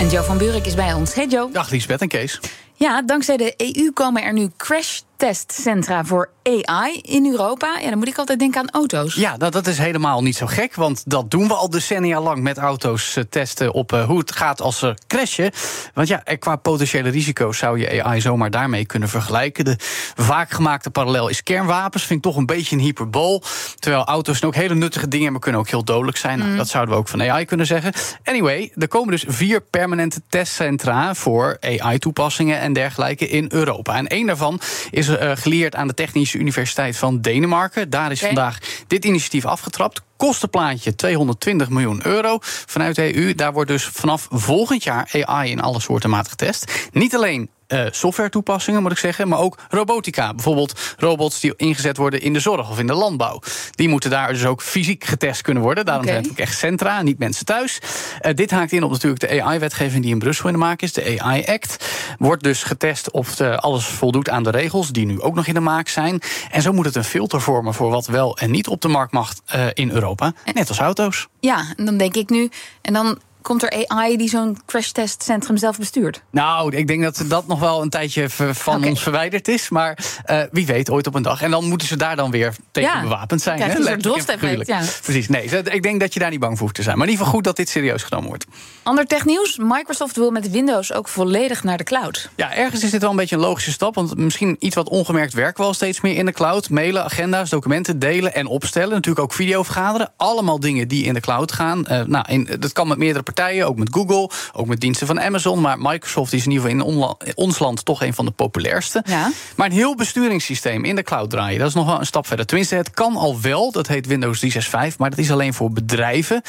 En Joe van Buurik is bij ons. Hey Joe. Dag Liesbeth en Kees. Ja, dankzij de EU komen er nu crash-testcentra voor AI in Europa. Ja, dan moet ik altijd denken aan auto's. Ja, dat, dat is helemaal niet zo gek, want dat doen we al decennia lang met auto's eh, testen op eh, hoe het gaat als ze crashen. Want ja, eh, qua potentiële risico's zou je AI zomaar daarmee kunnen vergelijken. De vaak gemaakte parallel is kernwapens, vind ik toch een beetje een hyperbool. Terwijl auto's ook hele nuttige dingen, maar kunnen ook heel dodelijk zijn. Nou, dat zouden we ook van AI kunnen zeggen. Anyway, er komen dus vier permanente testcentra voor AI-toepassingen en dergelijke in Europa. En één daarvan is uh, geleerd aan de Technische Universiteit van Denemarken. Daar is vandaag dit initiatief afgetrapt. Kostenplaatje 220 miljoen euro vanuit de EU. Daar wordt dus vanaf volgend jaar AI in alle soorten maat getest. Niet alleen eh, software toepassingen, moet ik zeggen, maar ook robotica. Bijvoorbeeld robots die ingezet worden in de zorg of in de landbouw. Die moeten daar dus ook fysiek getest kunnen worden. Daarom zijn het ook echt centra, niet mensen thuis. Eh, dit haakt in op natuurlijk de AI-wetgeving die in Brussel in de maak is, de AI-act. Wordt dus getest of de, alles voldoet aan de regels, die nu ook nog in de maak zijn. En zo moet het een filter vormen voor wat wel en niet op de markt mag eh, in Europa. Net als auto's. Ja, en dan denk ik nu. En dan komt er AI die zo'n crashtestcentrum zelf bestuurt. Nou, ik denk dat dat nog wel een tijdje van ons verwijderd is. Maar eh, wie weet, ooit op een dag. En dan moeten ze daar dan weer tegen Ja, bewapend zijn. je hè? een figuurlijk. Precies, nee. Ik denk dat je daar niet bang voor hoeft te zijn. Maar in ieder geval goed dat dit serieus genomen wordt. Ander technieuws. Microsoft wil met Windows ook volledig naar de cloud. Ja, ergens is dit wel een beetje een logische stap. Want misschien iets wat ongemerkt werken we al steeds meer in de cloud. Mailen, agenda's, documenten delen en opstellen. Natuurlijk ook videovergaderen. Allemaal dingen die in de cloud gaan. Eh, nou, in, dat kan met meerdere partijen, ook met Google, ook met diensten van Amazon. Maar Microsoft is in ieder geval in ons land toch een van de populairste. Ja. Maar een heel besturingssysteem in de cloud draaien, dat is nog wel een stap verder. Tenminste, het kan al wel, dat heet Windows 365, maar dat is alleen voor bedrijven.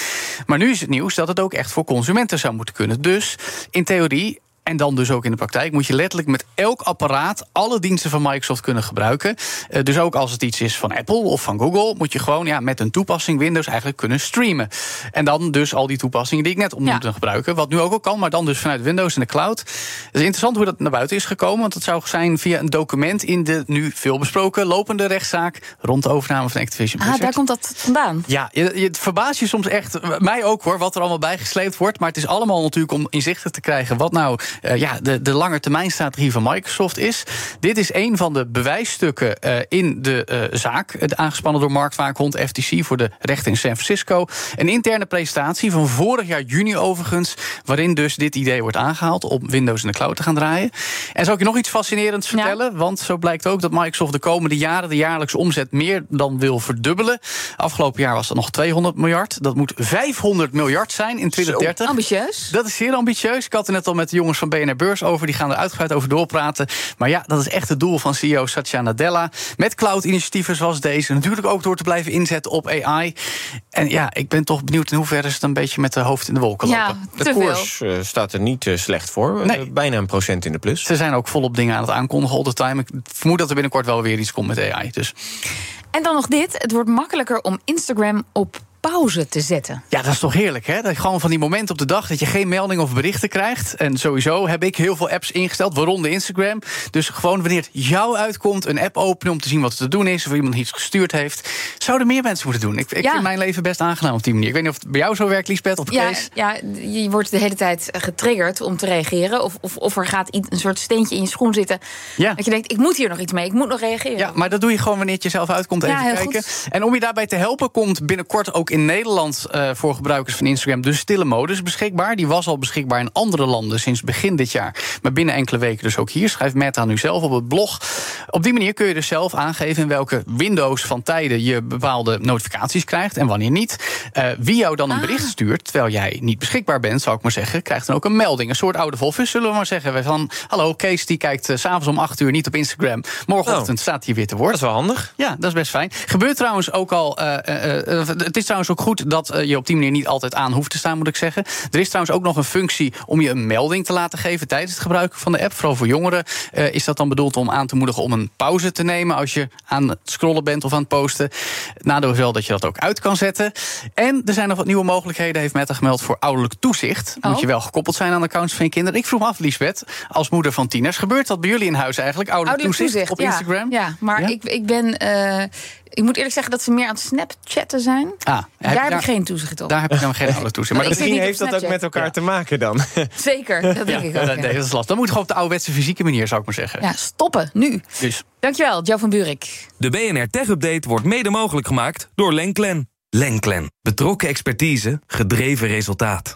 Maar nu is het nieuws dat het ook echt voor consumenten zou moeten kunnen. Dus in theorie. En dan dus ook in de praktijk moet je letterlijk met elk apparaat alle diensten van Microsoft kunnen gebruiken. Eh, dus ook als het iets is van Apple of van Google, moet je gewoon ja, met een toepassing Windows eigenlijk kunnen streamen. En dan dus al die toepassingen die ik net opnoemde Ja. gebruiken. Wat nu ook al kan, maar dan dus vanuit Windows in de cloud. Het is interessant hoe dat naar buiten is gekomen. Want het zou zijn via een document in de nu veel besproken lopende rechtszaak rond de overname van Activision Ah, Blizzard. daar komt dat vandaan. Ja, je, je het verbaast je soms echt, mij ook hoor, wat er allemaal bijgesleept wordt. Maar het is allemaal natuurlijk om inzichtelijk te krijgen wat nou eh, ja, de, de langetermijnstrategie van Microsoft is. Dit is een van de bewijsstukken eh, in de eh, zaak, het aangespannen door marktwaakhond FTC voor de rechter in San Francisco. Een interne presentatie van vorig jaar juni overigens, waarin dus dit idee wordt aangehaald om Windows in de cloud te gaan draaien. En zal ik je nog iets fascinerends Ja. vertellen? Want zo blijkt ook dat Microsoft de komende jaren de jaarlijkse omzet meer dan wil verdubbelen. Afgelopen jaar was dat nog 200 miljard. Dat moet 500 miljard zijn in 2030. Ambitieus. Dat is zeer ambitieus. Ik had het net al met de jongens van BNR Beurs over. Die gaan er uitgebreid over doorpraten. Maar ja, dat is echt het doel van CEO Satya Nadella. Met cloud-initiatieven zoals deze. Natuurlijk ook door te blijven inzetten op AI. En ja, ik ben toch benieuwd in hoeverre ze het een beetje met de hoofd in de wolken Ja, lopen. De koers eh, staat er niet eh, slecht voor. Eh, Nee. bijna een procent in de plus. Ze zijn ook volop dingen aan het aankondigen all the time. Ik vermoed dat er binnenkort wel weer iets komt met AI. Dus En dan nog dit. Het wordt makkelijker om Instagram op pauze te zetten. Ja, dat is toch heerlijk, hè? Dat je gewoon van die momenten op de dag dat je geen meldingen of berichten krijgt. En sowieso heb ik heel veel apps ingesteld, waaronder Instagram. Dus gewoon wanneer het jou uitkomt, een app openen om te zien wat er te doen is, of iemand iets gestuurd heeft. Zouden meer mensen moeten doen. Ik, ik Ja. vind mijn leven best aangenaam op die manier. Ik weet niet of het bij jou zo werkt, Liesbeth, of Ja, Kees. ja, je wordt de hele tijd getriggerd om te reageren. Of, of, of er gaat een soort steentje in je schoen zitten. Ja. Dat je denkt, ik moet hier nog iets mee. Ik moet nog reageren. Ja, maar dat doe je gewoon wanneer het jezelf uitkomt. Even Ja, kijken. goed. En om je daarbij te helpen, komt binnenkort ook in Nederland eh, voor gebruikers van Instagram de stille modus beschikbaar. Die was al beschikbaar in andere landen sinds begin dit jaar. Maar binnen enkele weken dus ook hier. Schrijft Meta nu zelf op het blog. Op die manier kun je dus zelf aangeven in welke Windows van tijden je bepaalde notificaties krijgt en wanneer niet. Eh, wie jou dan een Ah. bericht stuurt terwijl jij niet beschikbaar bent, zou ik maar zeggen, krijgt dan ook een melding. Een soort oude Wolfus, zullen we maar zeggen. Van, hallo, Kees die kijkt s s'avonds om 8 uur niet op Instagram. Morgenochtend staat hij weer te woord. Dat is wel handig. Ja, dat is best fijn. Gebeurt trouwens ook al. eh, eh, eh, het is trouwens trouwens ook goed dat eh, je op die manier niet altijd aan hoeft te staan, moet ik zeggen. Er is trouwens ook nog een functie om je een melding te laten geven tijdens het gebruik van de app. Vooral voor jongeren uh, is dat dan bedoeld om aan te moedigen om een pauze te nemen als je aan het scrollen bent of aan het posten. Nadeel is wel dat je dat ook uit kan zetten. En er zijn nog wat nieuwe mogelijkheden, heeft Meta gemeld, voor ouderlijk toezicht. Oh. Moet je wel gekoppeld zijn aan accounts van je kinderen. Ik vroeg me af, Lisbeth, als moeder van tieners, gebeurt dat bij jullie in huis eigenlijk? Ouderlijk, Ouderlijk toezicht, op ja. Instagram? Ja, maar Ja? Ik, ik ben. eh, ik moet eerlijk zeggen dat ze meer aan het Snapchatten zijn. Ah, heb daar heb daar- ik geen toezicht op. Daar heb je dan geen ouderlijk toezicht. Maar dat ik Misschien heeft dat ook met elkaar Ja. te maken dan. Zeker, dat denk ik ook. Ja, Ja, nee, dat is lastig. Dan moet gewoon op de ouderwetse fysieke manier, zou ik maar zeggen. Ja, stoppen, nu. Dus Dankjewel, Joe van Buurik. De BNR Tech Update wordt mede mogelijk gemaakt door Lenklen. Lenklen. Betrokken expertise, gedreven resultaat.